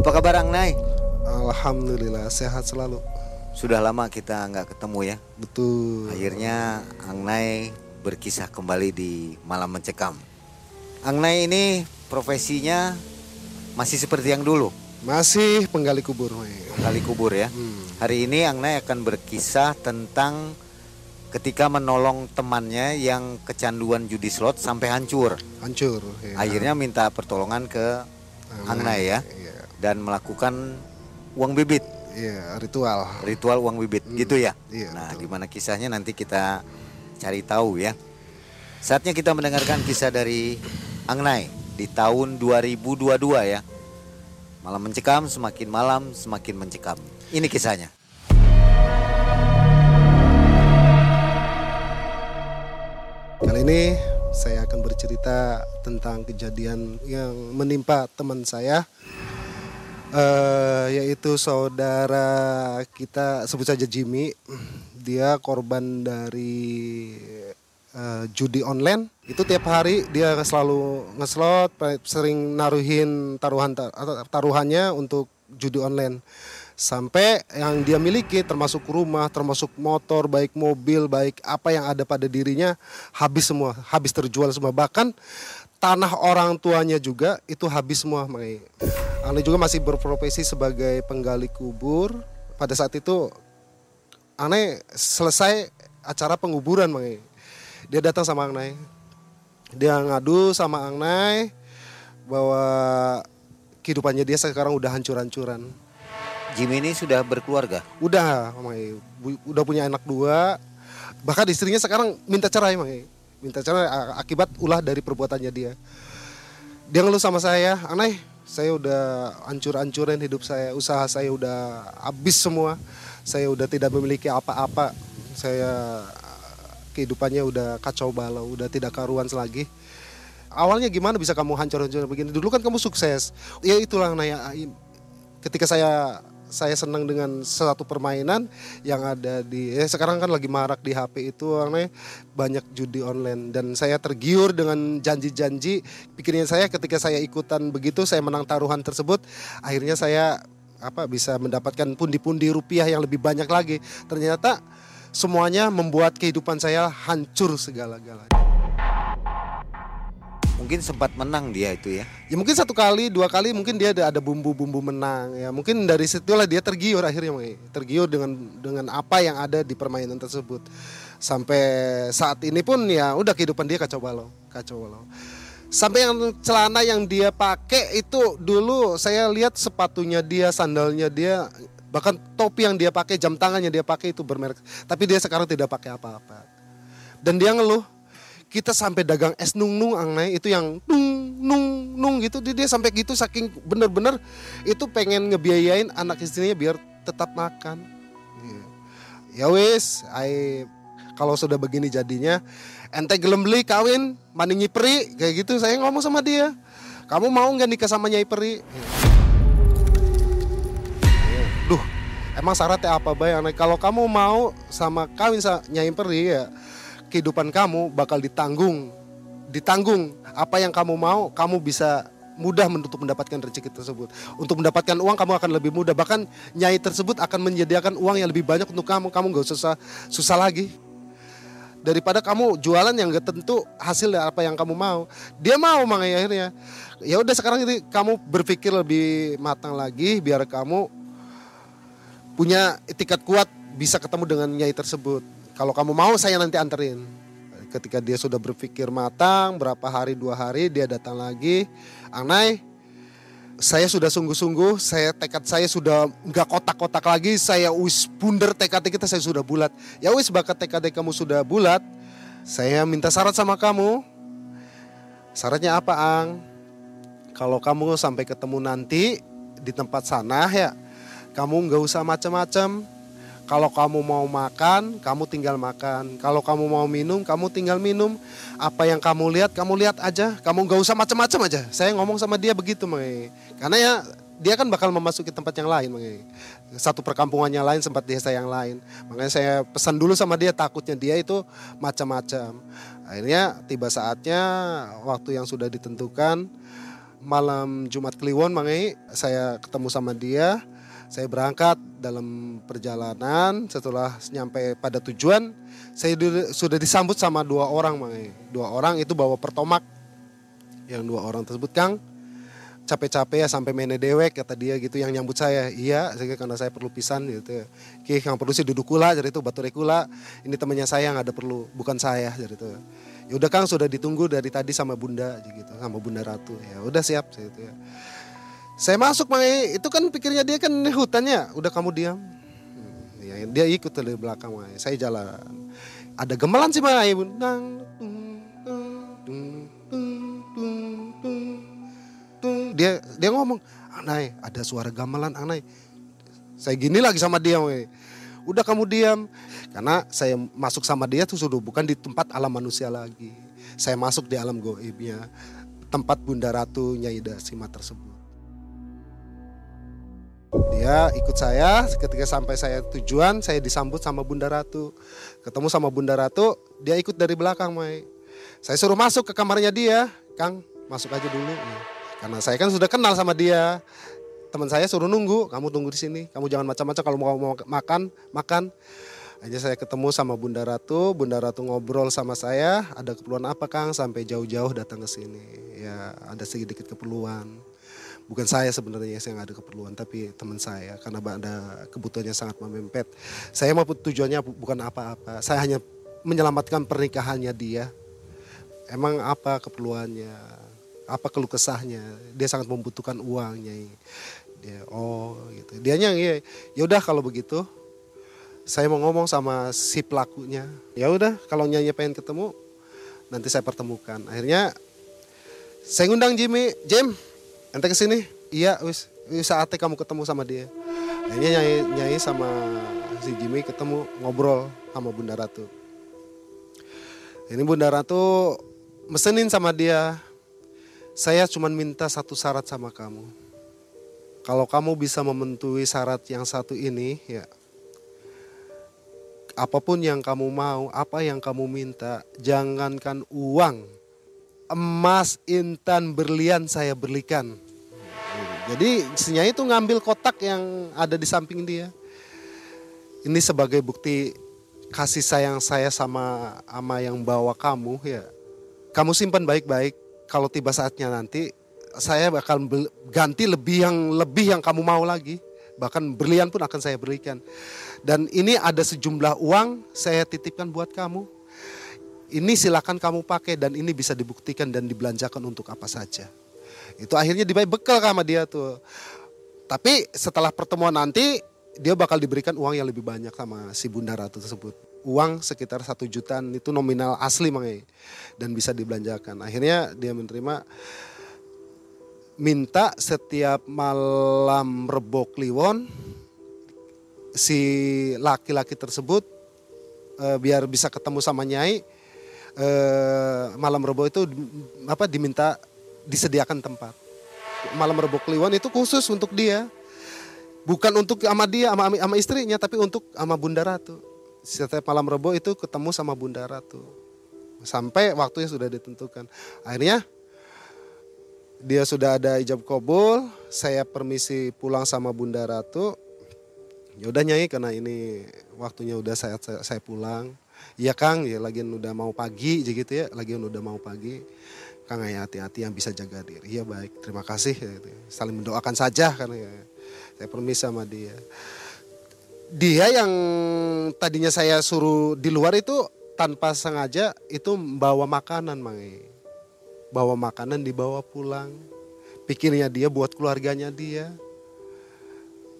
Apa kabar Ang Nay? Alhamdulillah sehat selalu. Sudah lama kita nggak ketemu ya. Betul. Akhirnya Ang Nay berkisah kembali di Malam Mencekam. Ang Nay ini profesinya masih seperti yang dulu, Masih penggali kubur. Kali kubur ya. Hmm. Hari ini Ang Nay akan berkisah tentang ketika menolong temannya yang kecanduan judi slot sampai hancur. Hancur. ya. Akhirnya minta pertolongan ke Ang Nay ya Iya. Dan melakukan uang bibit, Iya, ritual. ritual uang bibit gitu ya. Iya, Nah, betul. gimana kisahnya nanti kita cari tahu ya. Saatnya kita mendengarkan kisah dari Ang Nay di tahun 2022 ya. Malam mencekam, semakin malam semakin mencekam. Ini kisahnya. Kali ini saya akan bercerita tentang kejadian yang menimpa teman saya. Eh yaitu saudara kita sebut saja Jimmy. Dia korban dari eh, judi online. Itu tiap hari dia selalu ngeslot, sering naruhin taruhan taruhannya untuk judi online. Sampai yang dia miliki termasuk rumah, termasuk motor, baik mobil, baik apa yang ada pada dirinya habis semua, habis terjual semua. Bahkan tanah orang tuanya juga itu habis semua. Mai. Ane juga masih berprofesi sebagai penggali kubur. Pada saat itu Ane selesai acara penguburan, Mai. Dia datang sama Ang Nay. Dia ngadu sama Ang Nay bahwa kehidupannya dia sekarang udah hancur-hancuran. Jimmy ini sudah berkeluarga. Udah. Bu- Udah punya anak dua. Bahkan istrinya sekarang minta cerai, Mai. Minta cerai akibat ulah dari perbuatannya dia. Dia ngeluh sama saya, aneh, saya udah hancur-hancurin hidup saya, usaha saya udah habis semua. Saya udah tidak memiliki apa-apa. Saya kehidupannya udah kacau balau, udah tidak karuan lagi. Awalnya gimana bisa kamu hancur-hancur begini? Dulu kan kamu sukses. Ya itulah Naya. Ketika saya saya senang dengan satu permainan yang ada di eh, sekarang kan lagi marak di HP itu aneh banyak judi online. Dan saya tergiur dengan janji-janji. Pikirnya saya ketika saya ikutan begitu saya menang taruhan tersebut akhirnya saya apa bisa mendapatkan pundi-pundi rupiah yang lebih banyak lagi. Ternyata semuanya membuat kehidupan saya hancur segala-galanya Mungkin sempat menang dia itu ya. Ya mungkin satu kali, dua kali mungkin dia ada ada bumbu-bumbu menang ya. Mungkin dari situlah dia tergiur akhirnya, tergiur dengan dengan apa yang ada di permainan tersebut. Sampai saat ini pun ya udah kehidupan dia kacau balau, kacau balau. Sampai yang celana yang dia pakai itu dulu saya lihat sepatunya dia, sandalnya dia, bahkan topi yang dia pakai, jam tangannya dia pakai itu bermerek. Tapi dia sekarang tidak pakai apa-apa. Dan dia ngeluh, kita sampai dagang es nung nung angnai itu yang nung nung nung gitu dia, dia sampai gitu saking bener-bener itu pengen ngebiayain anak istrinya biar tetap makan Iya. ya wis ai kalau sudah begini jadinya ente gelem beli kawin mani nyipri kayak gitu saya ngomong sama dia kamu mau nggak nikah sama nyai peri Iya. duh emang syaratnya apa bay Aneh? kalau kamu mau sama kawin sama nyai peri ya kehidupan kamu bakal ditanggung ditanggung apa yang kamu mau kamu bisa mudah untuk mendapatkan rezeki tersebut. Untuk mendapatkan uang kamu akan lebih mudah. Bahkan nyai tersebut akan menyediakan uang yang lebih banyak untuk kamu. Kamu gak usah susah lagi. Daripada kamu jualan yang gak tentu hasil dari apa yang kamu mau. Dia mau makanya akhirnya. Ya udah sekarang ini kamu berpikir lebih matang lagi biar kamu punya etikat kuat bisa ketemu dengan nyai tersebut kalau kamu mau saya nanti anterin. Ketika dia sudah berpikir matang berapa hari dua hari dia datang lagi. Anai saya sudah sungguh-sungguh saya tekad saya sudah nggak kotak-kotak lagi saya wis bunder tekad kita saya sudah bulat. Ya wis bakat tekad kamu sudah bulat saya minta syarat sama kamu. Syaratnya apa Ang? Kalau kamu sampai ketemu nanti di tempat sana ya kamu nggak usah macam-macam kalau kamu mau makan, kamu tinggal makan. Kalau kamu mau minum, kamu tinggal minum. Apa yang kamu lihat, kamu lihat aja. Kamu nggak usah macam-macam aja. Saya ngomong sama dia begitu, Mang. Karena ya dia kan bakal memasuki tempat yang lain, Mang. Satu perkampungan yang lain, sempat desa yang lain. Makanya saya pesan dulu sama dia, takutnya dia itu macam-macam. Akhirnya tiba saatnya waktu yang sudah ditentukan, malam Jumat Kliwon mangai saya ketemu sama dia saya berangkat dalam perjalanan setelah nyampe pada tujuan saya sudah disambut sama dua orang mangai dua orang itu bawa pertomak. Yang dua orang tersebut Kang capek-capek ya sampai mene dewek kata dia gitu yang nyambut saya. Iya sehingga karena saya perlu pisan gitu. Oke yang perlu sih duduk kula jadi itu batu rekula ini temannya saya yang ada perlu bukan saya jadi itu. Ya udah kang sudah ditunggu dari tadi sama bunda gitu sama bunda ratu. Ya udah siap gitu ya saya masuk Mai itu kan pikirnya dia kan hutannya. Udah kamu diam. Hmm, ya, dia ikut dari belakang Mai saya jalan. Ada gemelan sih Mai bundang dia dia ngomong anai ada suara gamelan anai saya gini lagi sama dia we. udah kamu diam. Karena saya masuk sama dia tuh sudah bukan di tempat alam manusia lagi. Saya masuk di alam goibnya. Tempat Bunda Ratu Nyai Dasima tersebut dia ikut saya ketika sampai saya tujuan saya disambut sama Bunda Ratu ketemu sama Bunda Ratu dia ikut dari belakang Mai saya suruh masuk ke kamarnya dia Kang masuk aja dulu karena saya kan sudah kenal sama dia. Teman saya suruh nunggu, kamu tunggu di sini. Kamu jangan macam-macam kalau mau, mau makan, makan. Aja saya ketemu sama Bunda Ratu, Bunda Ratu ngobrol sama saya, ada keperluan apa Kang sampai jauh-jauh datang ke sini. Ya, ada sedikit keperluan. Bukan saya sebenarnya yang ada keperluan, tapi teman saya karena ada kebutuhannya sangat memempet. Saya mau tujuannya bukan apa-apa. Saya hanya menyelamatkan pernikahannya dia. Emang apa keperluannya? apa keluh kesahnya dia sangat membutuhkan uangnya dia oh gitu dia ya ya udah kalau begitu saya mau ngomong sama si pelakunya ya udah kalau nyanyi pengen ketemu nanti saya pertemukan akhirnya saya ngundang Jimmy Jim ente ke sini iya wis. Saatnya kamu ketemu sama dia. Akhirnya nyanyi nyanyi sama si Jimmy ketemu ngobrol sama Bunda Ratu. Ini Bunda Ratu mesenin sama dia saya cuma minta satu syarat sama kamu. Kalau kamu bisa memenuhi syarat yang satu ini, ya apa pun yang kamu mau, apa yang kamu minta, jangankan uang, emas, intan, berlian saya belikan. Jadi Senyai itu ngambil kotak yang ada di samping dia. Ini sebagai bukti kasih sayang saya sama ama yang bawa kamu ya. Kamu simpan baik-baik kalau tiba saatnya nanti saya bakal ganti lebih yang lebih yang kamu mau lagi bahkan berlian pun akan saya berikan dan ini ada sejumlah uang saya titipkan buat kamu ini silakan kamu pakai dan ini bisa dibuktikan dan dibelanjakan untuk apa saja. Itu akhirnya dibayar bekal sama dia tuh. Tapi setelah pertemuan nanti dia bakal diberikan uang yang lebih banyak sama si bunda ratu tersebut. Uang sekitar satu jutaan itu nominal asli mangai dan bisa dibelanjakan. Akhirnya dia menerima minta setiap malam rebo kliwon si laki-laki tersebut e, biar bisa ketemu sama nyai e, malam rebo itu apa diminta disediakan tempat. Malam rebo kliwon itu khusus untuk dia. Bukan untuk sama dia sama, sama istrinya tapi untuk sama Bunda Ratu setiap malam rebo itu ketemu sama Bunda Ratu. Sampai waktunya sudah ditentukan. Akhirnya dia sudah ada ijab kabul, saya permisi pulang sama Bunda Ratu. Ya udah nyai karena ini waktunya udah saya, saya pulang. Iya Kang, ya lagi udah mau pagi gitu ya, lagi udah mau pagi. Kang ya hati-hati yang bisa jaga diri. Iya baik, terima kasih. Gitu. Saling mendoakan saja karena ya, saya permisi sama dia dia yang tadinya saya suruh di luar itu tanpa sengaja itu bawa makanan mangi bawa makanan dibawa pulang pikirnya dia buat keluarganya dia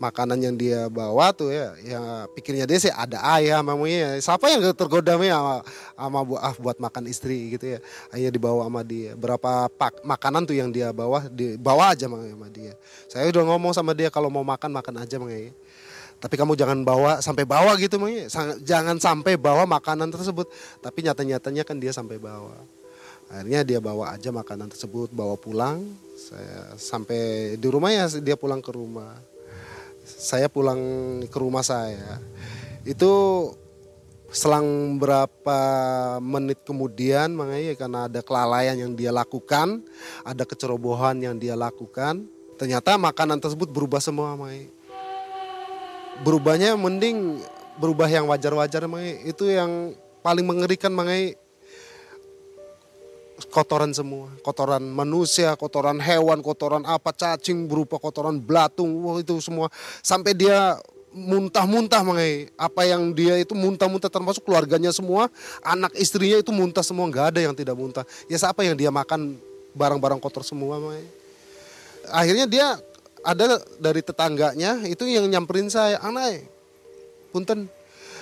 makanan yang dia bawa tuh ya ya pikirnya dia sih ada ayam mamanya siapa yang tergoda sama, sama buat ah, buat makan istri gitu ya? Hanya dibawa sama dia. Berapa pak makanan tuh yang dia bawa dibawa aja sama dia. Saya udah ngomong sama dia kalau mau makan makan aja mangi tapi kamu jangan bawa sampai bawa gitu makanya jangan sampai bawa makanan tersebut. Tapi nyata-nyatanya kan dia sampai bawa. Akhirnya dia bawa aja makanan tersebut bawa pulang. Saya sampai di rumah ya dia pulang ke rumah saya pulang ke rumah saya itu selang berapa menit kemudian makanya karena ada kelalaian yang dia lakukan, ada kecerobohan yang dia lakukan, ternyata makanan tersebut berubah semua makanya. Berubahnya mending berubah yang wajar-wajar makanya itu yang paling mengerikan makanya kotoran semua, kotoran manusia, kotoran hewan, kotoran apa, cacing berupa kotoran belatung, wah itu semua. Sampai dia muntah-muntah mengenai apa yang dia itu muntah-muntah termasuk keluarganya semua anak istrinya itu muntah semua nggak ada yang tidak muntah. Ya siapa yang dia makan barang-barang kotor semua mengenai. akhirnya dia ada dari tetangganya itu yang nyamperin saya anai punten.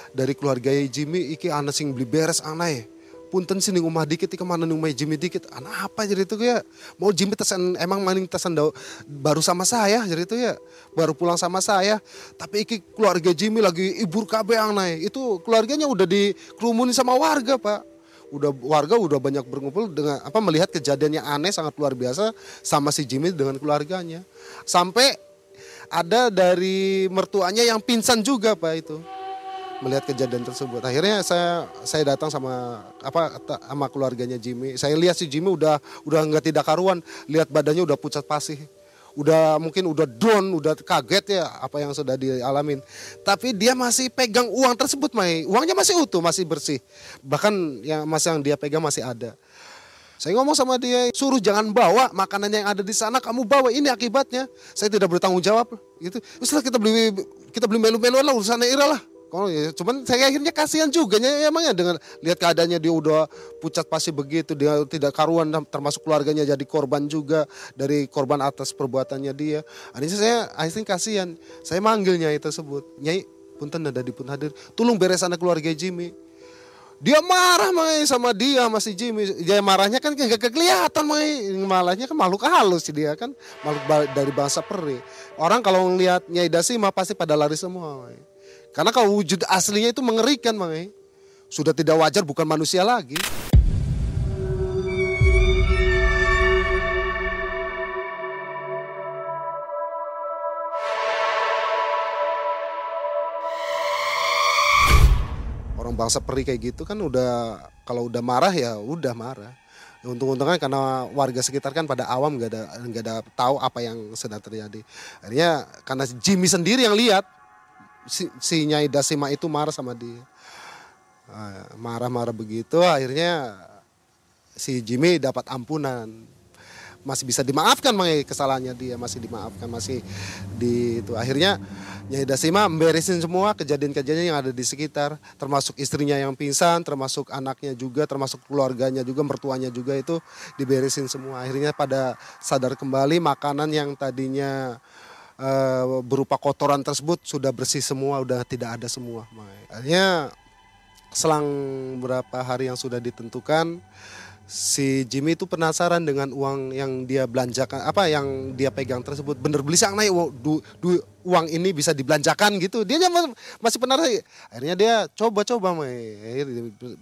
Dari keluarga Jimmy iki anak sing beli beres anai punten sini rumah dikit ke mana rumah Jimmy dikit. Anak apa jadi itu ya? Mau Jimmy tesan emang maning tesan baru sama saya jadi itu ya? Baru pulang sama saya. Tapi iki keluarga Jimmy lagi ibur KB yang naik itu keluarganya udah dikerumunin sama warga pak. Udah warga udah banyak berkumpul dengan apa melihat kejadian yang aneh sangat luar biasa sama si Jimmy dengan keluarganya. Sampai ada dari mertuanya yang pingsan juga pak itu melihat kejadian tersebut. Akhirnya saya saya datang sama apa sama keluarganya Jimmy. Saya lihat si Jimmy udah udah nggak tidak karuan, lihat badannya udah pucat pasih. Udah mungkin udah down, udah kaget ya apa yang sudah dialamin. Tapi dia masih pegang uang tersebut, Mai. Uangnya masih utuh, masih bersih. Bahkan yang masih yang dia pegang masih ada. Saya ngomong sama dia, suruh jangan bawa makanan yang ada di sana, kamu bawa ini akibatnya. Saya tidak bertanggung jawab gitu. Setelah kita beli kita beli melu-melu lah urusannya Ira lah. Kalau ya, cuman saya akhirnya kasihan juga ya emangnya dengan lihat keadaannya dia udah pucat pasti begitu, dia tidak karuan termasuk keluarganya jadi korban juga dari korban atas perbuatannya dia. Akhirnya saya akhirnya kasihan. Saya manggilnya itu tersebut. Nyai, punten ada di pun hadir. Tolong beres anak keluarga Jimmy. Dia marah mai sama dia masih Jimmy. Dia marahnya kan gak kelihatan mai. Malahnya kan makhluk halus dia kan makhluk dari bangsa peri. Orang kalau ngelihat Nyai Dasima pasti pada lari semua. Mai. Karena kalau wujud aslinya itu mengerikan, Mang. Sudah tidak wajar bukan manusia lagi. Orang bangsa peri kayak gitu kan udah kalau udah marah ya udah marah. Untung-untungnya karena warga sekitar kan pada awam nggak ada nggak ada tahu apa yang sedang terjadi. Akhirnya karena Jimmy sendiri yang lihat si, si Nyai Dasima itu marah sama dia. Ah, marah-marah begitu akhirnya si Jimmy dapat ampunan. Masih bisa dimaafkan mengenai kesalahannya dia, masih dimaafkan, masih di itu. Akhirnya Nyai Dasima memberesin semua kejadian-kejadian yang ada di sekitar, termasuk istrinya yang pingsan, termasuk anaknya juga, termasuk keluarganya juga, mertuanya juga itu diberesin semua. Akhirnya pada sadar kembali makanan yang tadinya uh, berupa kotoran tersebut sudah bersih semua, sudah tidak ada semua. Makanya selang berapa hari yang sudah ditentukan, si Jimmy itu penasaran dengan uang yang dia belanjakan, apa yang dia pegang tersebut. Bener beli sang naik du, du, uang ini bisa dibelanjakan gitu. Dia masih penasaran. Akhirnya dia coba-coba,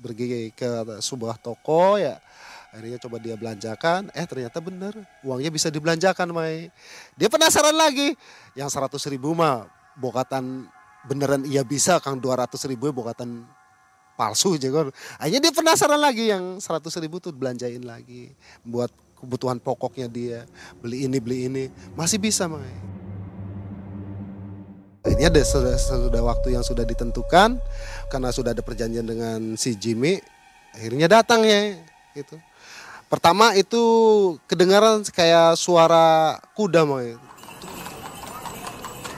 pergi ke sebuah toko ya akhirnya coba dia belanjakan. Eh ternyata bener. Uangnya bisa dibelanjakan Mai. Dia penasaran lagi. Yang seratus ribu mah bokatan beneran iya bisa kang. dua ratus ribu bokatan palsu jago akhirnya dia penasaran lagi yang seratus ribu tuh belanjain lagi buat kebutuhan pokoknya dia. Beli ini beli ini. Masih bisa Mai. Ini ada sudah, sudah waktu yang sudah ditentukan karena sudah ada perjanjian dengan si Jimmy akhirnya datang ya itu Pertama itu kedengaran kayak suara kuda mau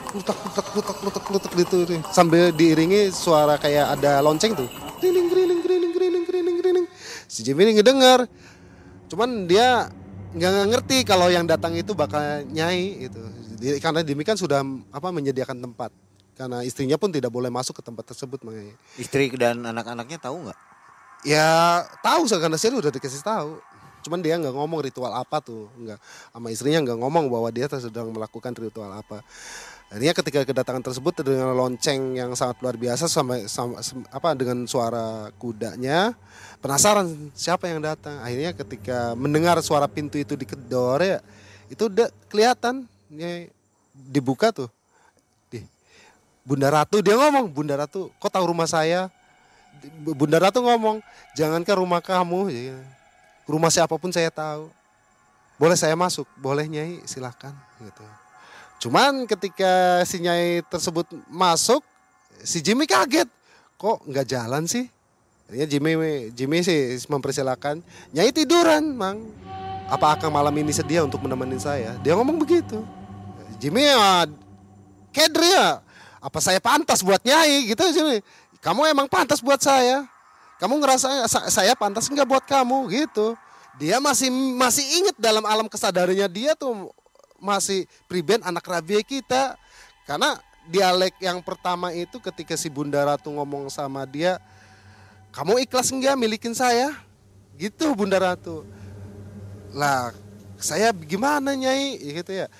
Klutak klutak klutak klutak klutak gitu sambil diiringi suara kayak ada lonceng tuh. Griling griling griling griling griling griling. Si Jimmy ini ngedengar. Cuman dia nggak ngerti kalau yang datang itu bakal nyai itu. Karena demikian sudah apa menyediakan tempat. Karena istrinya pun tidak boleh masuk ke tempat tersebut makanya. Istri dan anak-anaknya tahu nggak? Ya tahu karena saya udah dikasih tahu. Cuman dia nggak ngomong ritual apa tuh, nggak sama istrinya nggak ngomong bahwa dia sedang melakukan ritual apa. Akhirnya ketika kedatangan tersebut dengan lonceng yang sangat luar biasa sama, sama apa dengan suara kudanya, penasaran siapa yang datang. Akhirnya ketika mendengar suara pintu itu dikedor ya, itu udah kelihatan ya, dibuka tuh. Di Bunda Ratu dia ngomong, Bunda Ratu, kok tahu rumah saya? Bunda Ratu ngomong, jangankan rumah kamu, ya, rumah siapa pun saya tahu. Boleh saya masuk, boleh Nyai, silahkan. Gitu. Cuman ketika si Nyai tersebut masuk, si Jimmy kaget. Kok nggak jalan sih? Akhirnya Jimmy, Jimmy sih mempersilahkan. Nyai tiduran, Mang. Apa akan malam ini sedia untuk menemani saya? Dia ngomong begitu. Jimmy ya, Kedri ya, apa saya pantas buat Nyai gitu Jimmy. Kamu emang pantas buat saya. Kamu ngerasa saya pantas nggak buat kamu gitu. Dia masih masih inget dalam alam kesadarannya dia tuh masih priben anak rabia kita. Karena dialek yang pertama itu ketika si Bunda Ratu ngomong sama dia, kamu ikhlas enggak milikin saya? Gitu Bunda Ratu. Lah, saya gimana Nyai? Gitu ya.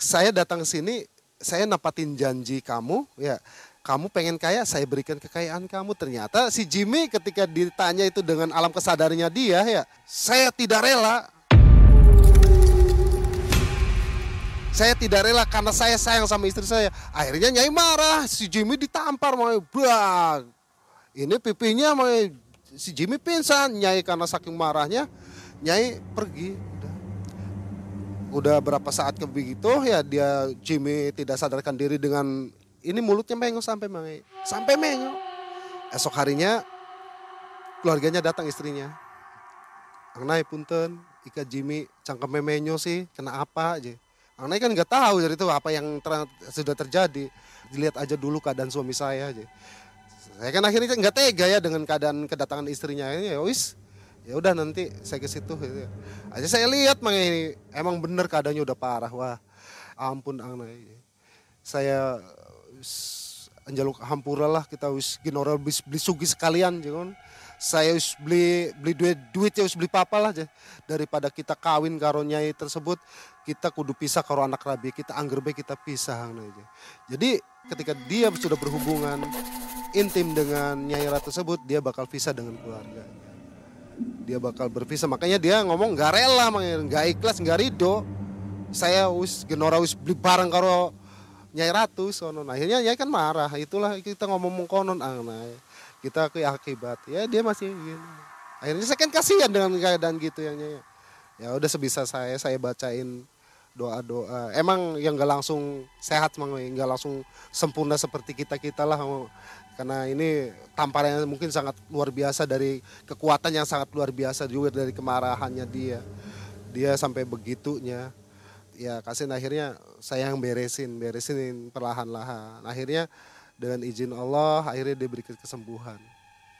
Saya datang ke sini, saya nepatin janji kamu, ya. Kamu pengen kaya, saya berikan kekayaan kamu. Ternyata si Jimmy ketika ditanya itu dengan alam kesadarannya dia, ya, saya tidak rela Saya tidak rela karena saya sayang sama istri saya. Akhirnya Nyai marah, si Jimmy ditampar mau bang. Ini pipinya mau si Jimmy pingsan, Nyai karena saking marahnya, Nyai pergi. Udah, udah berapa saat ke begitu ya dia Jimmy tidak sadarkan diri dengan ini mulutnya mengo sampai mengo, sampai mengo. Esok harinya keluarganya datang istrinya. Angnai punten, Ika Jimmy cangkem menyo sih, kena apa aja karena kan nggak tahu dari itu apa yang ter sudah terjadi. Dilihat aja dulu keadaan suami saya aja. Saya kan akhirnya nggak tega ya dengan keadaan kedatangan istrinya ini ya wis ya udah nanti saya ke situ gitu. aja saya lihat mang ini emang bener keadaannya udah parah wah ampun angna saya anjaluk hampura lah kita wis ginora bis beli sugi sekalian jangan saya us beli beli duit duit ya us beli papa lah aja daripada kita kawin karo nyai tersebut kita kudu pisah karo anak rabi kita angger kita pisah aja. Jadi ketika dia sudah berhubungan intim dengan nyai ratu tersebut dia bakal pisah dengan keluarga dia bakal berpisah makanya dia ngomong nggak rela nggak ikhlas nggak ridho. Saya us genora us beli barang karo nyai ratu sono. Akhirnya nyai kan marah. Itulah kita ngomong konon angna kita ke akibat. Ya dia masih gini. akhirnya saya kan kasihan dengan keadaan gitu yang ya ya udah sebisa saya saya bacain doa doa emang yang gak langsung sehat mang nggak langsung sempurna seperti kita kita lah karena ini tamparannya mungkin sangat luar biasa dari kekuatan yang sangat luar biasa juga dari kemarahannya dia. Dia sampai begitunya ya kasih akhirnya saya yang beresin beresin perlahan-lahan. Akhirnya dengan izin Allah akhirnya dia berikan kesembuhan.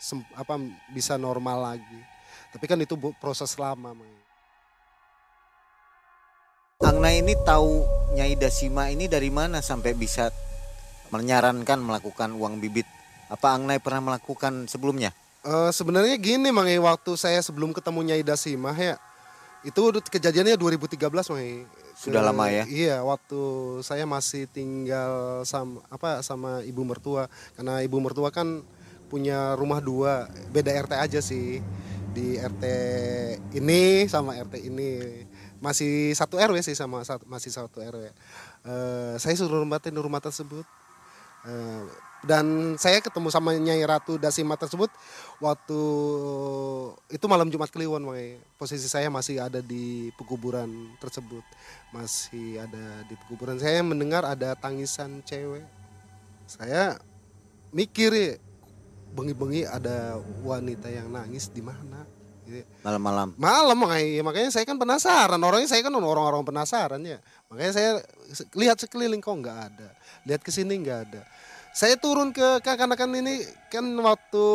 Sem, apa bisa normal lagi. Tapi kan itu proses lama Angna ini tahu Nyai Dasima ini dari mana sampai bisa menyarankan melakukan uang bibit? Apa Angna pernah melakukan sebelumnya? Uh, sebenarnya gini Mangi waktu saya sebelum ketemu Nyai Dasima ya itu kejadiannya 2013 Mangi sudah ke, lama ya? Iya, waktu saya masih tinggal sama apa sama ibu mertua karena ibu mertua kan punya rumah dua, beda RT aja sih. Di RT ini sama RT ini masih satu RW sih sama masih satu RW. Uh, eh, saya suruh nempatin rumah tersebut. Uh, dan saya ketemu sama Nyai Ratu Dasima tersebut waktu itu malam Jumat Kliwon May. posisi saya masih ada di pekuburan tersebut. Masih ada di pekuburan. Saya mendengar ada tangisan cewek. Saya mikir ya bengi-bengi ada wanita yang nangis di mana? Malam-malam. Malam makanya makanya saya kan penasaran. Orangnya saya kan orang-orang penasaran ya. Makanya saya lihat sekeliling kok nggak ada? Lihat ke sini nggak ada saya turun ke kekanakan ini kan waktu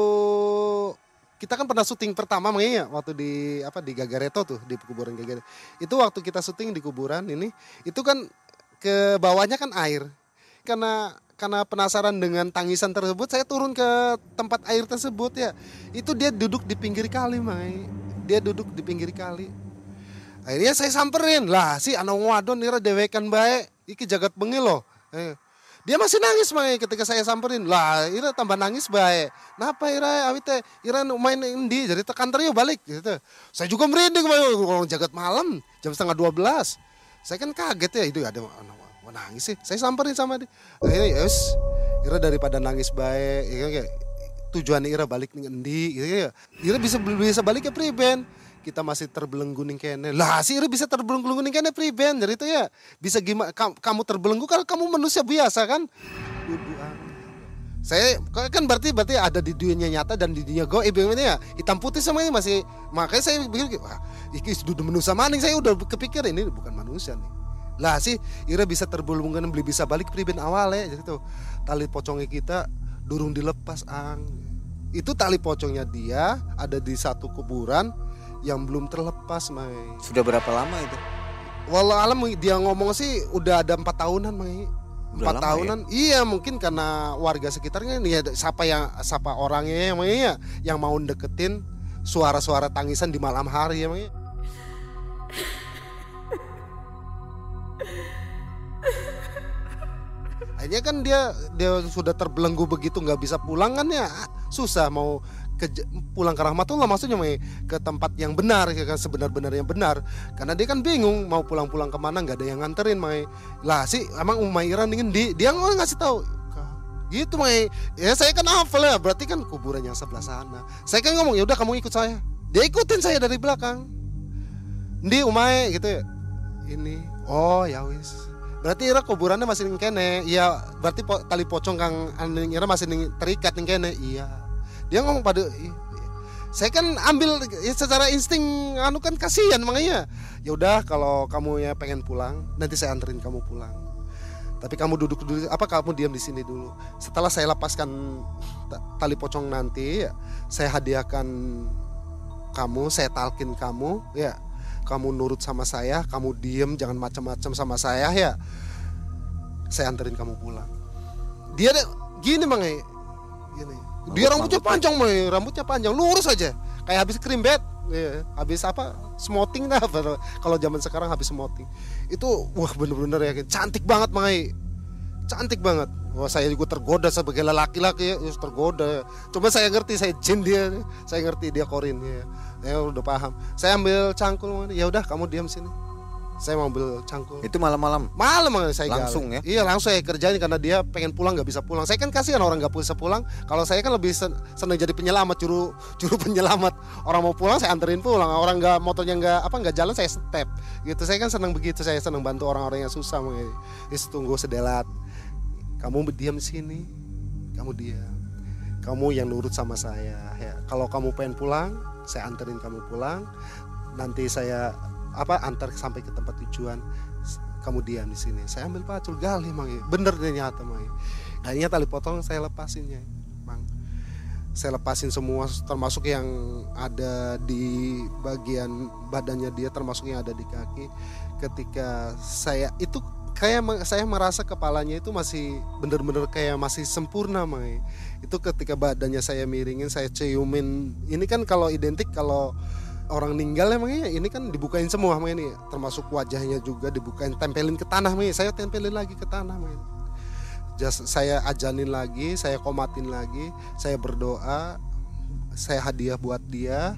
kita kan pernah syuting pertama makanya waktu di apa di Gagareto tuh di kuburan Gagareto. Itu waktu kita syuting di kuburan ini itu kan ke bawahnya kan air. Karena karena penasaran dengan tangisan tersebut saya turun ke tempat air tersebut ya. Itu dia duduk di pinggir kali, Mai. Dia duduk di pinggir kali. Akhirnya saya samperin lah si anak wadon nira dewekan baik iki jagat bengi loh. Eh, dia masih nangis mai ketika saya samperin. Lah, Ira tambah nangis baik. Napa Ira awite Ira main indi jadi tekan teriu balik gitu. Saya juga merinding orang jagat malam jam setengah dua belas. Saya kan kaget ya itu ada mau nangis sih. Saya samperin sama dia. Akhirnya yes, Ira daripada nangis baik, ya tujuan Ira balik nih endi gitu ya. Ira bisa bisa balik ke priben. Kita masih terbelenggu nih kene. Lah sih Ira bisa terbelenggu nih kene priben. Jadi itu ya bisa gimana kamu terbelenggu kan kamu manusia biasa kan. Saya kan berarti berarti ada di dunia nyata dan di dunia goib ini ya hitam putih sama ini masih makanya saya pikir wah ini sudah manusia maning saya udah kepikir ini bukan manusia nih lah sih Ira bisa terbelenggu beli bisa balik priben awal ya jadi tuh tali pocongnya kita durung dilepas ang itu tali pocongnya dia ada di satu kuburan yang belum terlepas Mai. Sudah berapa lama itu? Walau alam dia ngomong sih udah ada empat tahunan Mai. Empat ya? tahunan. Ya? iya mungkin karena warga sekitarnya nih ya siapa yang siapa orangnya yang ya yang mau deketin suara-suara tangisan di malam hari ya akhirnya kan dia dia sudah terbelenggu begitu nggak bisa pulang kan ya? Susah mau ke pulang ke rahmatullah maksudnya Mai, ke tempat yang benar ya kan sebenar-benar yang benar. Karena dia kan bingung mau pulang-pulang ke mana nggak ada yang nganterin Mai lah sih emang Umairan ingin di dia nggak ngasih tahu. Gitu Mai ya saya kan hafal ya berarti kan kuburan yang sebelah sana. Saya kan ngomong ya udah kamu ikut saya. Dia ikutin saya dari belakang. Di Umay gitu ya. Ini oh ya wis. Berarti ira kuburannya masih ning kene. Iya, berarti po, tali pocong kang ning ira masih ning, terikat ning kene. Iya. Dia ngomong pada saya kan ambil ya, secara insting anu kan kasihan makanya. Ya udah kalau kamu ya pengen pulang, nanti saya anterin kamu pulang. Tapi kamu duduk dulu apa kamu diam di sini dulu. Setelah saya lepaskan tali pocong nanti, ya, saya hadiahkan kamu, saya talkin kamu, ya kamu nurut sama saya kamu diem jangan macam-macam sama saya ya saya anterin kamu pulang dia gini mang gini dia rambutnya panjang mang rambutnya panjang. Lurus aja. Kayak habis krim bed. Ya, habis apa? Smoting lah. Kalau zaman sekarang habis smoting. Itu wah bener-bener ya. Cantik banget mang cantik banget. Wah saya juga tergoda sebagai lelaki-laki ya. Tergoda. Coba saya ngerti saya jin dia. Saya ngerti dia korin ya. Ya udah paham. Saya ambil cangkul ya udah kamu diam sini saya mau ambil cangkul. Itu malam-malam? Malam saya langsung gali. ya? Iya langsung saya kerjain karena dia pengen pulang nggak bisa pulang. Saya kan kasihan orang nggak bisa pulang. Kalau saya kan lebih sen senang jadi penyelamat juru juru penyelamat. Orang mau pulang saya anterin pulang. Orang nggak motornya nggak apa nggak jalan saya step. Gitu saya kan senang begitu. Saya senang bantu orang-orang yang susah ya tunggu sedelat kamu diam di sini kamu diam. Kamu yang nurut sama saya ya. Kalau kamu pengen pulang saya anterin kamu pulang. Nanti saya apa antar sampai ke tempat tujuan kamu diam di sini. Saya ambil pacul gali mang. Bener ternyata mang. Akhirnya tali potong saya lepasinnya mang. Saya lepasin semua termasuk yang ada di bagian badannya dia termasuk yang ada di kaki. Ketika saya itu kayak saya merasa kepalanya itu masih bener-bener kayak masih sempurna Mai. Itu ketika badannya saya miringin, saya ciumin. Ini kan kalau identik kalau orang meninggal emangnya ini kan dibukain semua ini, termasuk wajahnya juga dibukain, tempelin ke tanah Mai. Saya tempelin lagi ke tanah Mai. Just, saya ajanin lagi, saya komatin lagi, saya berdoa, saya hadiah buat dia,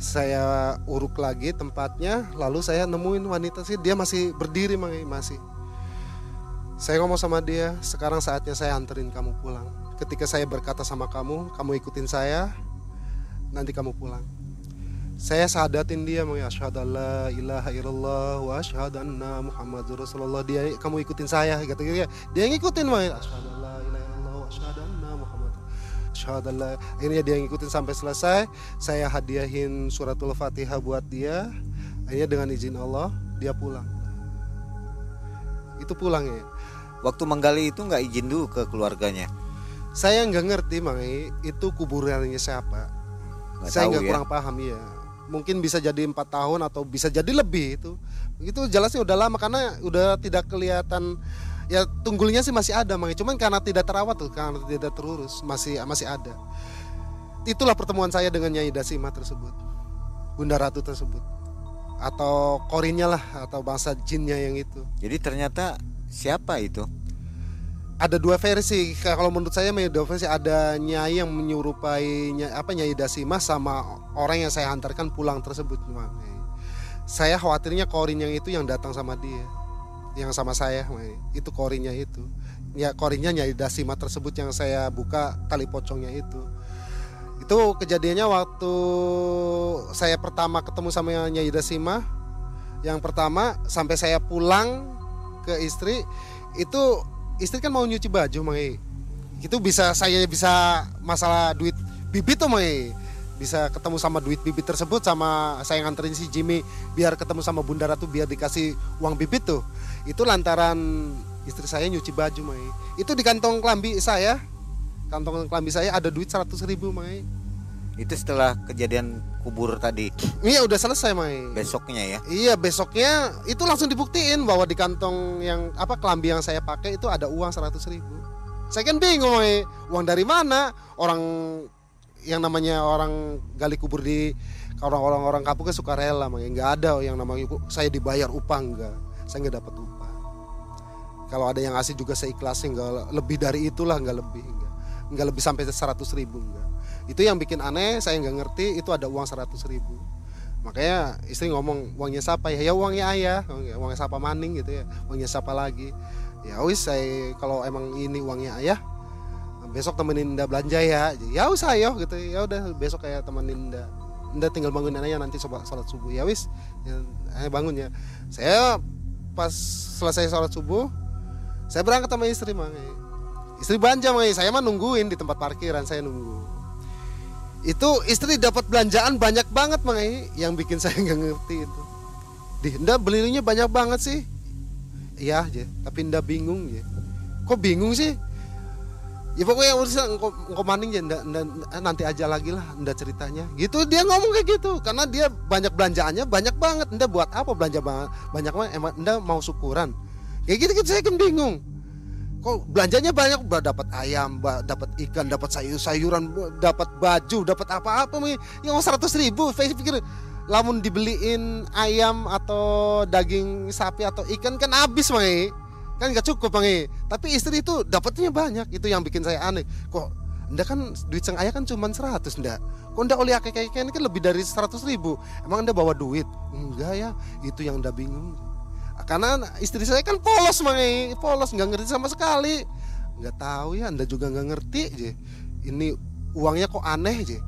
saya uruk lagi tempatnya lalu saya nemuin wanita sih dia masih berdiri masih. Saya ngomong sama dia sekarang saatnya saya anterin kamu pulang. Ketika saya berkata sama kamu kamu ikutin saya nanti kamu pulang saya sadatin dia mau asyhadu la ilaha illallah wa asyhadu anna muhammadur rasulullah. Dia kamu ikutin saya gitu gitu dia ngikutin mau asyhadu la ilaha illallah wa asyhadu syahadallah akhirnya dia ngikutin sampai selesai. Saya hadiahin suratul fatihah buat dia. Akhirnya dengan izin Allah dia pulang. Itu pulang ya. Waktu menggali itu nggak izin dulu ke keluarganya? Saya nggak ngerti mang itu kuburannya siapa. Gak saya nggak ya? kurang paham ya mungkin bisa jadi empat tahun atau bisa jadi lebih itu. Itu jelasnya udah lama karena udah tidak kelihatan ya tunggulnya sih masih ada mang. Cuman karena tidak terawat tuh karena tidak terurus masih masih ada. Itulah pertemuan saya dengan Nyai Dasima tersebut Bunda Ratu tersebut. Atau korinnya lah atau bangsa jinnya yang itu. Jadi ternyata siapa itu ada dua versi. Kalau menurut saya dua versi. Ada nyai yang menyerupai nyai, apa nyai Dasima sama orang yang saya antarkan pulang tersebut saya khawatirnya korin yang itu yang datang sama dia. Yang sama saya itu korinya itu. Ya koringnya Nyai Dasima tersebut yang saya buka tali pocongnya itu. Itu kejadiannya waktu saya pertama ketemu sama Nyai Dasima. Yang pertama sampai saya pulang ke istri itu istri kan mau nyuci baju Mai itu bisa saya bisa masalah duit bibit tuh Mai bisa ketemu sama duit bibit tersebut sama saya nganterin si Jimmy biar ketemu sama Bunda Ratu biar dikasih uang bibit tuh. Itu lantaran istri saya nyuci baju Mai itu di kantong kelambi saya. Kantong kelambi saya ada duit 100 ribu Mai Itu setelah kejadian kubur tadi iya udah selesai Mai besoknya ya. Iya besoknya itu langsung dibuktiin bahwa di kantong yang apa kelambi yang saya pakai itu ada uang 100 ribu. Saya kan bingung Mai. uang dari mana orang yang namanya orang gali kubur di orang-orang orang kampung kan suka rela Mai. nggak ada yang namanya saya dibayar upah enggak saya nggak dapat upah. Kalau ada yang ngasih juga saya ikhlasin nggak lebih dari itulah nggak lebih enggak. Nggak lebih sampai 100 ribu enggak. Itu yang bikin aneh saya nggak ngerti itu ada uang 100 ribu. Makanya istri ngomong uangnya siapa ya? Ya uangnya ayah. Uangnya siapa maning? gitu ya. Uangnya siapa lagi? Ya wis saya kalau emang ini uangnya ayah besok temenin Indah belanja ya. Ya wis ayo gitu. Ya udah besok kayak temenin Indah. Indah tinggal bangunin aja nanti coba sholat subuh. Ya wis ya, bangun ya. Saya pas selesai sholat subuh saya berangkat sama istri mang. Istri belanja mang. Saya mah nungguin di tempat parkiran saya nunggu itu istri dapat belanjaan banyak banget mang yang bikin saya nggak ngerti itu. Di Nda belinya banyak banget sih. Iya aja tapi Nda bingung ya kok bingung sih? Ya pokoknya urusan engkau, maning ya nda, nanti aja lagi lah Nda ceritanya. Gitu dia ngomong kayak gitu. Karena dia banyak belanjaannya banyak banget. Nda buat apa belanja banget banyak banget? Emang Nda mau syukuran. Kayak gitu, gitu saya kan bingung kok belanjanya banyak? Dapat ayam dapat ikan dapat sayur sayuran dapat baju dapat apa-apa yang seratus ribu saya pikir lamun dibeliin ayam atau daging sapi atau ikan kan habis mangi kan nggak cukup mangi tapi istri itu dapatnya banyak itu yang bikin saya aneh. Kok Anda kan duit sang ayah kan cuma 100 ndak? Kok anda oleh kakek kakek ini kan lebih dari 100 ribu. Emang anda bawa duit? Enggak ya. Itu yang anda bingung karena istri saya kan polos mangai polos nggak ngerti sama sekali nggak tahu ya anda juga nggak ngerti je ini uangnya kok aneh je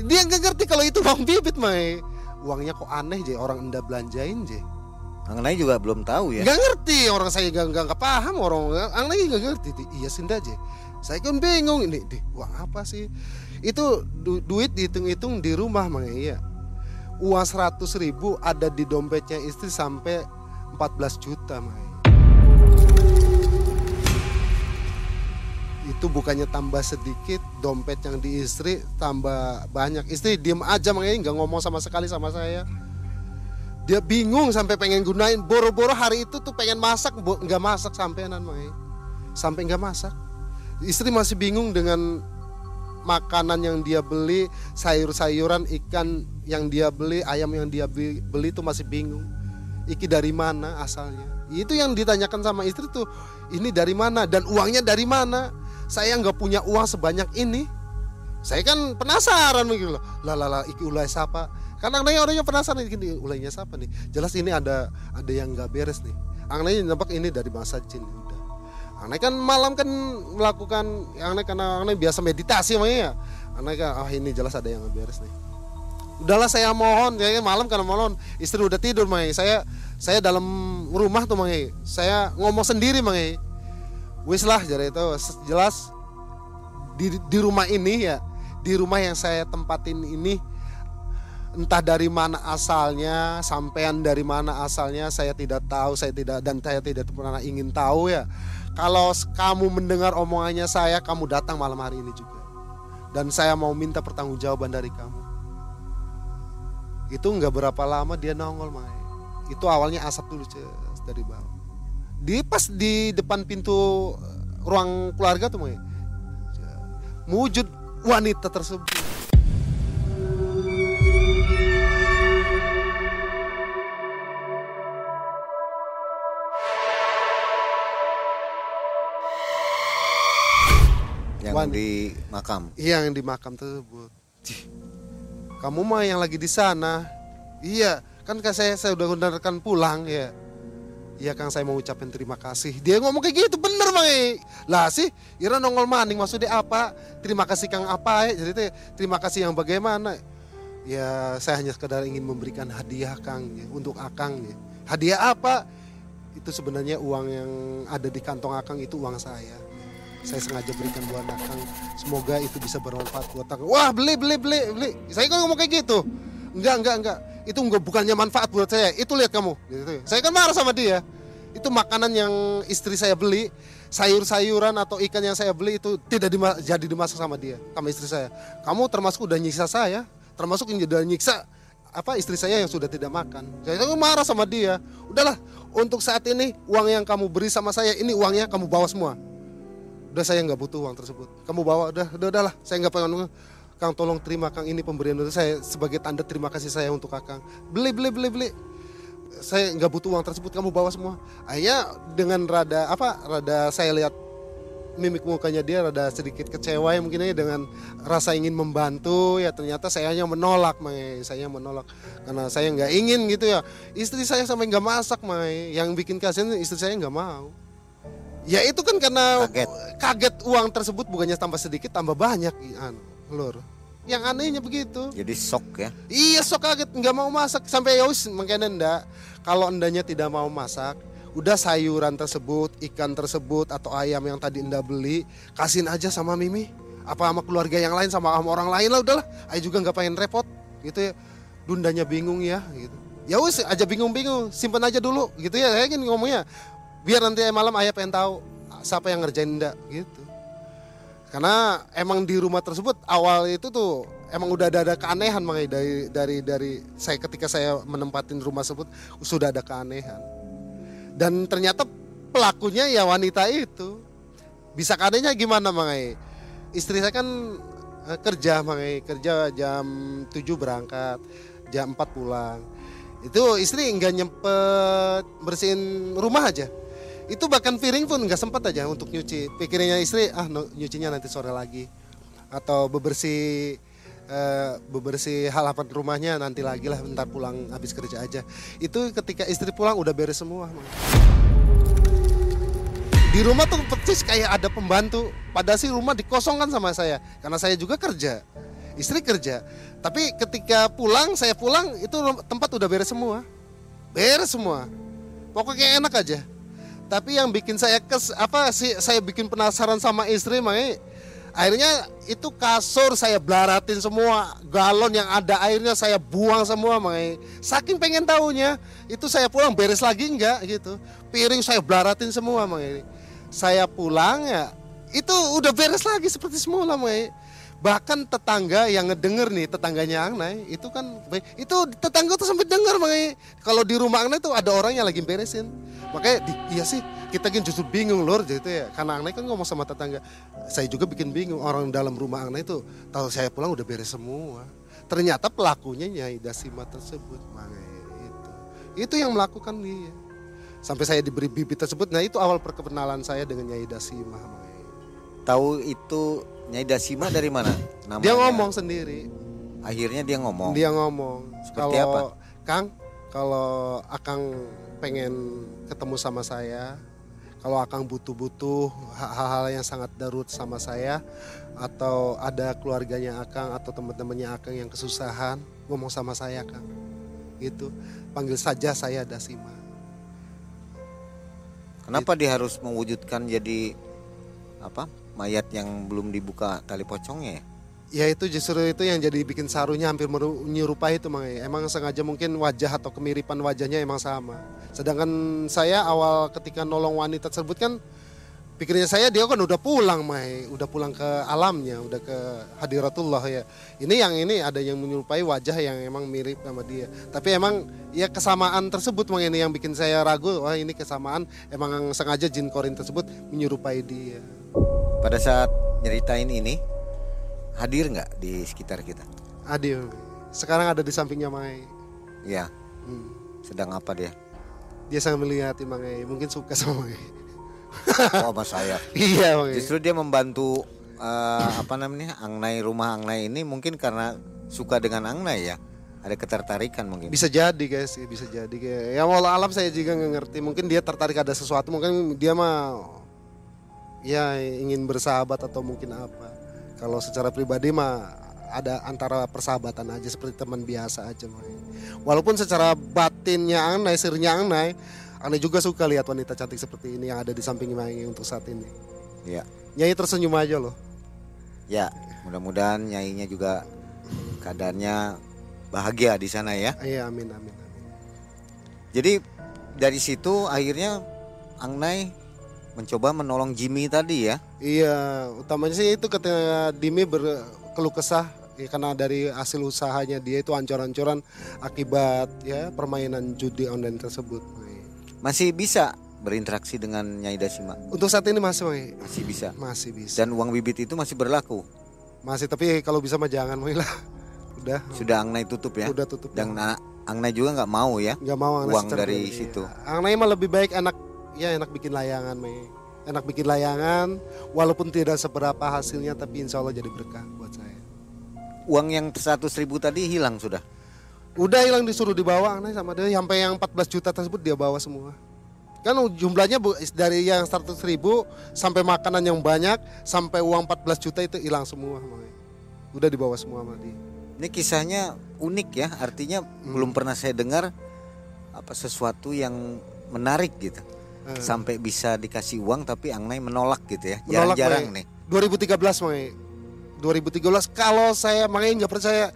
dia nggak ngerti kalau itu uang bibit mai uangnya kok aneh je orang anda belanjain je Ang lain juga belum tahu ya. Nggak ngerti orang saya nggak nggak paham orang Ang lain nggak ngerti. Iya sinda je. Saya kan bingung ini di uang apa sih? Itu du, duit dihitung-hitung di rumah mang iya. Uang seratus ribu ada di dompetnya istri sampai 14 juta Mai. itu bukannya tambah sedikit dompet yang di istri tambah banyak. Istri diem aja makanya nggak ngomong sama sekali sama saya. Dia bingung sampai pengen gunain. Boro-boro hari itu tuh pengen masak nggak masak sampai Mai. Sampai nggak masak. Istri masih bingung dengan makanan yang dia beli sayur-sayuran ikan yang dia beli ayam yang dia beli itu masih bingung iki dari mana asalnya? Itu yang ditanyakan sama istri tuh ini dari mana? Dan uangnya dari mana? Saya nggak punya uang sebanyak ini. Saya kan penasaran begitu loh. Lah iki ulai siapa karena anaknya orangnya penasaran ini ulainya siapa nih? Jelas ini ada ada yang nggak beres nih. Anaknya nampak ini dari masa jin udah anak kan malam kan melakukan anak karena anak biasa meditasi makanya. Anak kan ah ini jelas ada yang nggak beres nih udahlah saya mohon. Saya malam karena mohon istri udah tidur mai saya saya dalam rumah tuh mai saya ngomong sendiri mai wis lah jadi itu. Jelas di, di rumah ini ya di rumah yang saya tempatin ini entah dari mana asalnya sampean dari mana asalnya saya tidak tahu saya tidak dan saya tidak pernah ingin tahu ya. Kalau kamu mendengar omongannya saya kamu datang malam hari ini juga. Dan saya mau minta pertanggungjawaban dari kamu itu nggak berapa lama dia nongol mai. Itu awalnya asap dulu ces, dari bawah. Di pas di depan pintu eh, ruang keluarga tuh mai wujud wanita tersebut. Yang Wan- di makam. Iya yang di makam tersebut. Cih, kamu mah yang lagi di sana. Iya, kan kan saya saya udah undarkan pulang ya. Iya Kang saya mau ucapin terima kasih Dia ngomong kayak gitu bener Mang eh. Lah sih Ira nongol maning maksudnya apa Terima kasih Kang apa eh. Jadi teh terima kasih yang bagaimana Ya saya hanya sekedar ingin memberikan hadiah Kang ya, Untuk Akang ya. Hadiah apa Itu sebenarnya uang yang ada di kantong Akang itu uang saya saya sengaja berikan buat Akang semoga itu bisa bermanfaat buat Akang wah beli beli beli beli. Saya kan ngomong kayak gitu. Enggak enggak enggak. Itu enggak bukannya manfaat buat saya. Itu lihat kamu. Gitu. saya kan marah sama dia. Itu makanan yang istri saya beli. Sayur-sayuran atau ikan yang saya beli itu tidak dima jadi dimasak sama dia sama istri saya. Kamu termasuk udah nyiksa saya. Termasuk yang udah nyiksa apa istri saya yang sudah tidak makan. Saya kan marah sama dia. Udahlah untuk saat ini uang yang kamu beri sama saya ini uangnya kamu bawa semua udah saya nggak butuh uang tersebut. Kamu bawa udah udah udahlah saya nggak pengen Kang tolong terima Kang ini pemberian dari saya sebagai tanda terima kasih saya untuk Kakang. Beli beli beli beli. Saya nggak butuh uang tersebut. Kamu bawa semua. Akhirnya dengan rada apa rada saya lihat mimik mukanya dia rada sedikit kecewa ya mungkin aja dengan rasa ingin membantu ya ternyata saya hanya menolak Mai. Saya menolak. Karena saya nggak ingin gitu ya. Istri saya sampai nggak masak Mai. Yang bikin kasihan istri saya nggak mau Ya itu kan karena Kaget. kaget uang tersebut bukannya tambah sedikit tambah banyak anu, lur. Yang anehnya begitu. Jadi shock ya. Iya sok kaget. Nggak mau masak. Sampai ya wis makanya ndak kalau endanya tidak mau masak udah sayuran tersebut ikan tersebut atau ayam yang tadi enda beli kasihin aja sama Mimi. Apa sama keluarga yang lain sama sama orang lain lah udahlah. Ayo juga nggak pengen repot. Gitu ya. Dundanya bingung ya gitu. Ya wis aja bingung-bingung. Simpen aja dulu gitu ya. Saya gini ngomongnya biar nanti malam ayah pengen tahu siapa yang ngerjain ndak gitu. Karena emang di rumah tersebut awal itu tuh emang udah ada, ada keanehan makanya dari dari dari saya ketika saya menempatin rumah tersebut sudah ada keanehan. Dan ternyata pelakunya ya wanita itu. Bisa keanehnya gimana makanya istri saya kan eh, kerja makanya kerja jam 7 berangkat jam 4 pulang. Itu istri nggak nyempet bersihin rumah aja itu bahkan piring pun nggak sempat aja untuk nyuci. Pikirannya istri ah nyucinya nanti sore lagi. Atau bebersih eh, bebersih halaman rumahnya nanti lagi lah bentar pulang habis kerja aja. Itu ketika istri pulang udah beres semua di rumah tuh persis kayak ada pembantu padahal sih rumah dikosongkan sama saya. Karena saya juga kerja istri kerja. Tapi ketika pulang saya pulang itu tempat udah beres semua. Beres semua. Pokoknya enak aja tapi yang bikin saya kes apa sih saya bikin penasaran sama istri makanya akhirnya itu kasur saya belaratin semua galon yang ada airnya saya buang semua makanya saking pengen tahunya itu saya pulang beres lagi enggak gitu. Piring saya belaratin semua makanya saya pulang ya itu udah beres lagi seperti semula makanya bahkan tetangga yang ngedenger nih tetangganya Angnai itu kan itu tetangga tuh sampai denger makanya kalau di rumah Angnai tuh ada orang yang lagi beresin. Makanya di, iya sih kita kan justru bingung lor gitu ya. Karena Angnai kan ngomong sama tetangga saya juga bikin bingung orang dalam rumah Angnai itu tahu saya pulang udah beres semua. Ternyata pelakunya Nyai Dasima tersebut makanya itu. Itu yang melakukan dia. Sampai saya diberi bibit tersebut. Nah itu awal perkenalan saya dengan Nyai Dasima makanya. Tahu itu Nyai Dasima dari mana? Namanya. dia ngomong sendiri Akhirnya dia ngomong. dia ngomong Seperti kalau Kang kalau Akang pengen ketemu sama saya kalau Akang butuh-butuh hal-hal yang sangat darut sama saya atau ada keluarganya Akang atau teman-temannya Akang yang kesusahan ngomong sama saya Kang gitu panggil saja saya Dasima Kenapa dia harus mewujudkan jadi apa? Mayat yang belum dibuka tali pocongnya ya? ya itu justru itu yang jadi bikin sarunya hampir menyerupai itu Mang. emang sengaja mungkin wajah atau kemiripan wajahnya emang sama. Sedangkan saya awal ketika nolong wanita tersebut kan pikirnya saya dia kan udah pulang Mai udah pulang ke alamnya udah ke hadiratullah ya. Ini yang ini ada yang menyerupai wajah yang emang mirip sama dia. Tapi emang ya kesamaan tersebut Mang ini yang bikin saya ragu. Wah ini kesamaan. Emang sengaja jin korin tersebut menyerupai dia Pada saat nyeritain ini hadir nggak di sekitar kita? adil sekarang ada di sampingnya Mai Ya, Hmm. sedang apa dia? dia sangat melihat Mangai mungkin suka sama Mangai Oh, sama saya. iya Mangai Justru dia membantu eh, apa namanya? Angnai rumah Angnai ini mungkin karena suka dengan Angnai ya. ada ketertarikan mungkin. Bisa jadi guys, bisa jadi kayak ya walau alam saya juga nggak ngerti. Mungkin dia tertarik ada sesuatu, mungkin dia mah ya ingin bersahabat atau mungkin apa. Kalau secara pribadi mah ada antara persahabatan aja seperti teman biasa aja mah. Walaupun secara batinnya Anai, sirnya Anai, Anai juga suka lihat wanita cantik seperti ini yang ada di samping Mangi untuk saat ini. Ya. Nyai tersenyum aja loh. Ya, mudah-mudahan nyainya juga keadaannya bahagia di sana ya. Iya, amin amin. amin. Jadi dari situ akhirnya Angnai mencoba menolong Jimmy tadi ya. Iya, utamanya sih itu ketika Dimi berkeluh kesah ya, karena dari hasil usahanya dia itu ancur-ancuran akibat ya permainan judi online tersebut. Masih bisa berinteraksi dengan Nyai Dasima. Untuk saat ini masih. Masih bisa. Masih bisa. Dan uang bibit itu masih berlaku. Masih tapi kalau bisa mah jangan Mai lah. Udah. Sudah Angnai tutup ya. Udah tutup. Dan anak Angnai juga nggak mau ya. Nggak mau Angnai uang dari pribadi. situ. Angnai mah lebih baik enak ya enak bikin layangan Mai. Enak bikin layangan walaupun tidak seberapa hasilnya tapi insya Allah jadi berkah buat saya. Uang yang 100 ribu tadi hilang sudah. Udah hilang disuruh dibawa Angnai sama dia sampai yang 14 juta tersebut dia bawa semua. Kan jumlahnya dari yang 100 ribu sampai makanan yang banyak sampai uang 14 juta itu hilang semua. Mai. Udah dibawa semua sama dia. Ini kisahnya unik ya. Artinya belum pernah saya dengar apa sesuatu yang menarik gitu. Eh. Sampai bisa dikasih uang tapi Angnai menolak gitu ya. Jarang-jarang nih. 2013 Mai. 2013 kalau saya makanya nggak percaya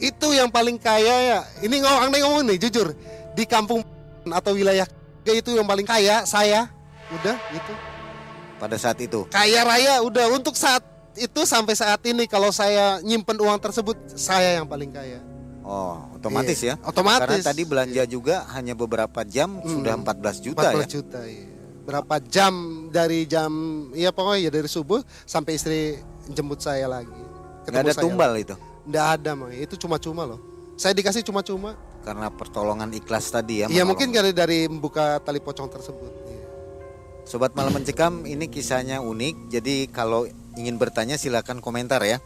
itu yang paling kaya ya. Ini ngomong Angnai ngomong nih jujur di kampung atau wilayah itu yang paling kaya saya. Udah itu. Pada saat itu. Kaya raya udah untuk saat itu sampai saat ini kalau saya nyimpen uang tersebut saya yang paling kaya. Oh, otomatis Iya, ya. otomatis. Karena tadi belanja juga hanya beberapa jam sudah 14 juta 14 ya. juta iya. Berapa jam dari jam ya pokoknya ya dari subuh sampai istri jemput saya lagi. Nggak ada saya. tumbal itu. Nggak ada mah. Itu cuma-cuma loh. Saya dikasih cuma-cuma. Karena pertolongan ikhlas tadi ya. Iya mungkin dari dari membuka tali pocong tersebut. Iya. Sobat Malam Mencekam ini kisahnya unik. Jadi kalau ingin bertanya silakan komentar ya.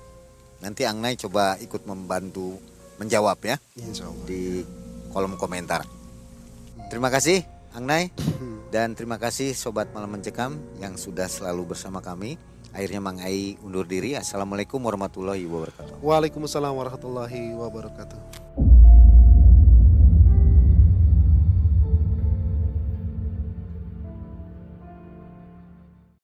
Nanti Angnai coba ikut membantu menjawab ya Insya Allah. di kolom komentar. Terima kasih Angnai dan terima kasih Sobat Malam Mencekam yang sudah selalu bersama kami. Akhirnya Mang Ai undur diri. Assalamualaikum warahmatullahi wabarakatuh. Waalaikumsalam warahmatullahi wabarakatuh.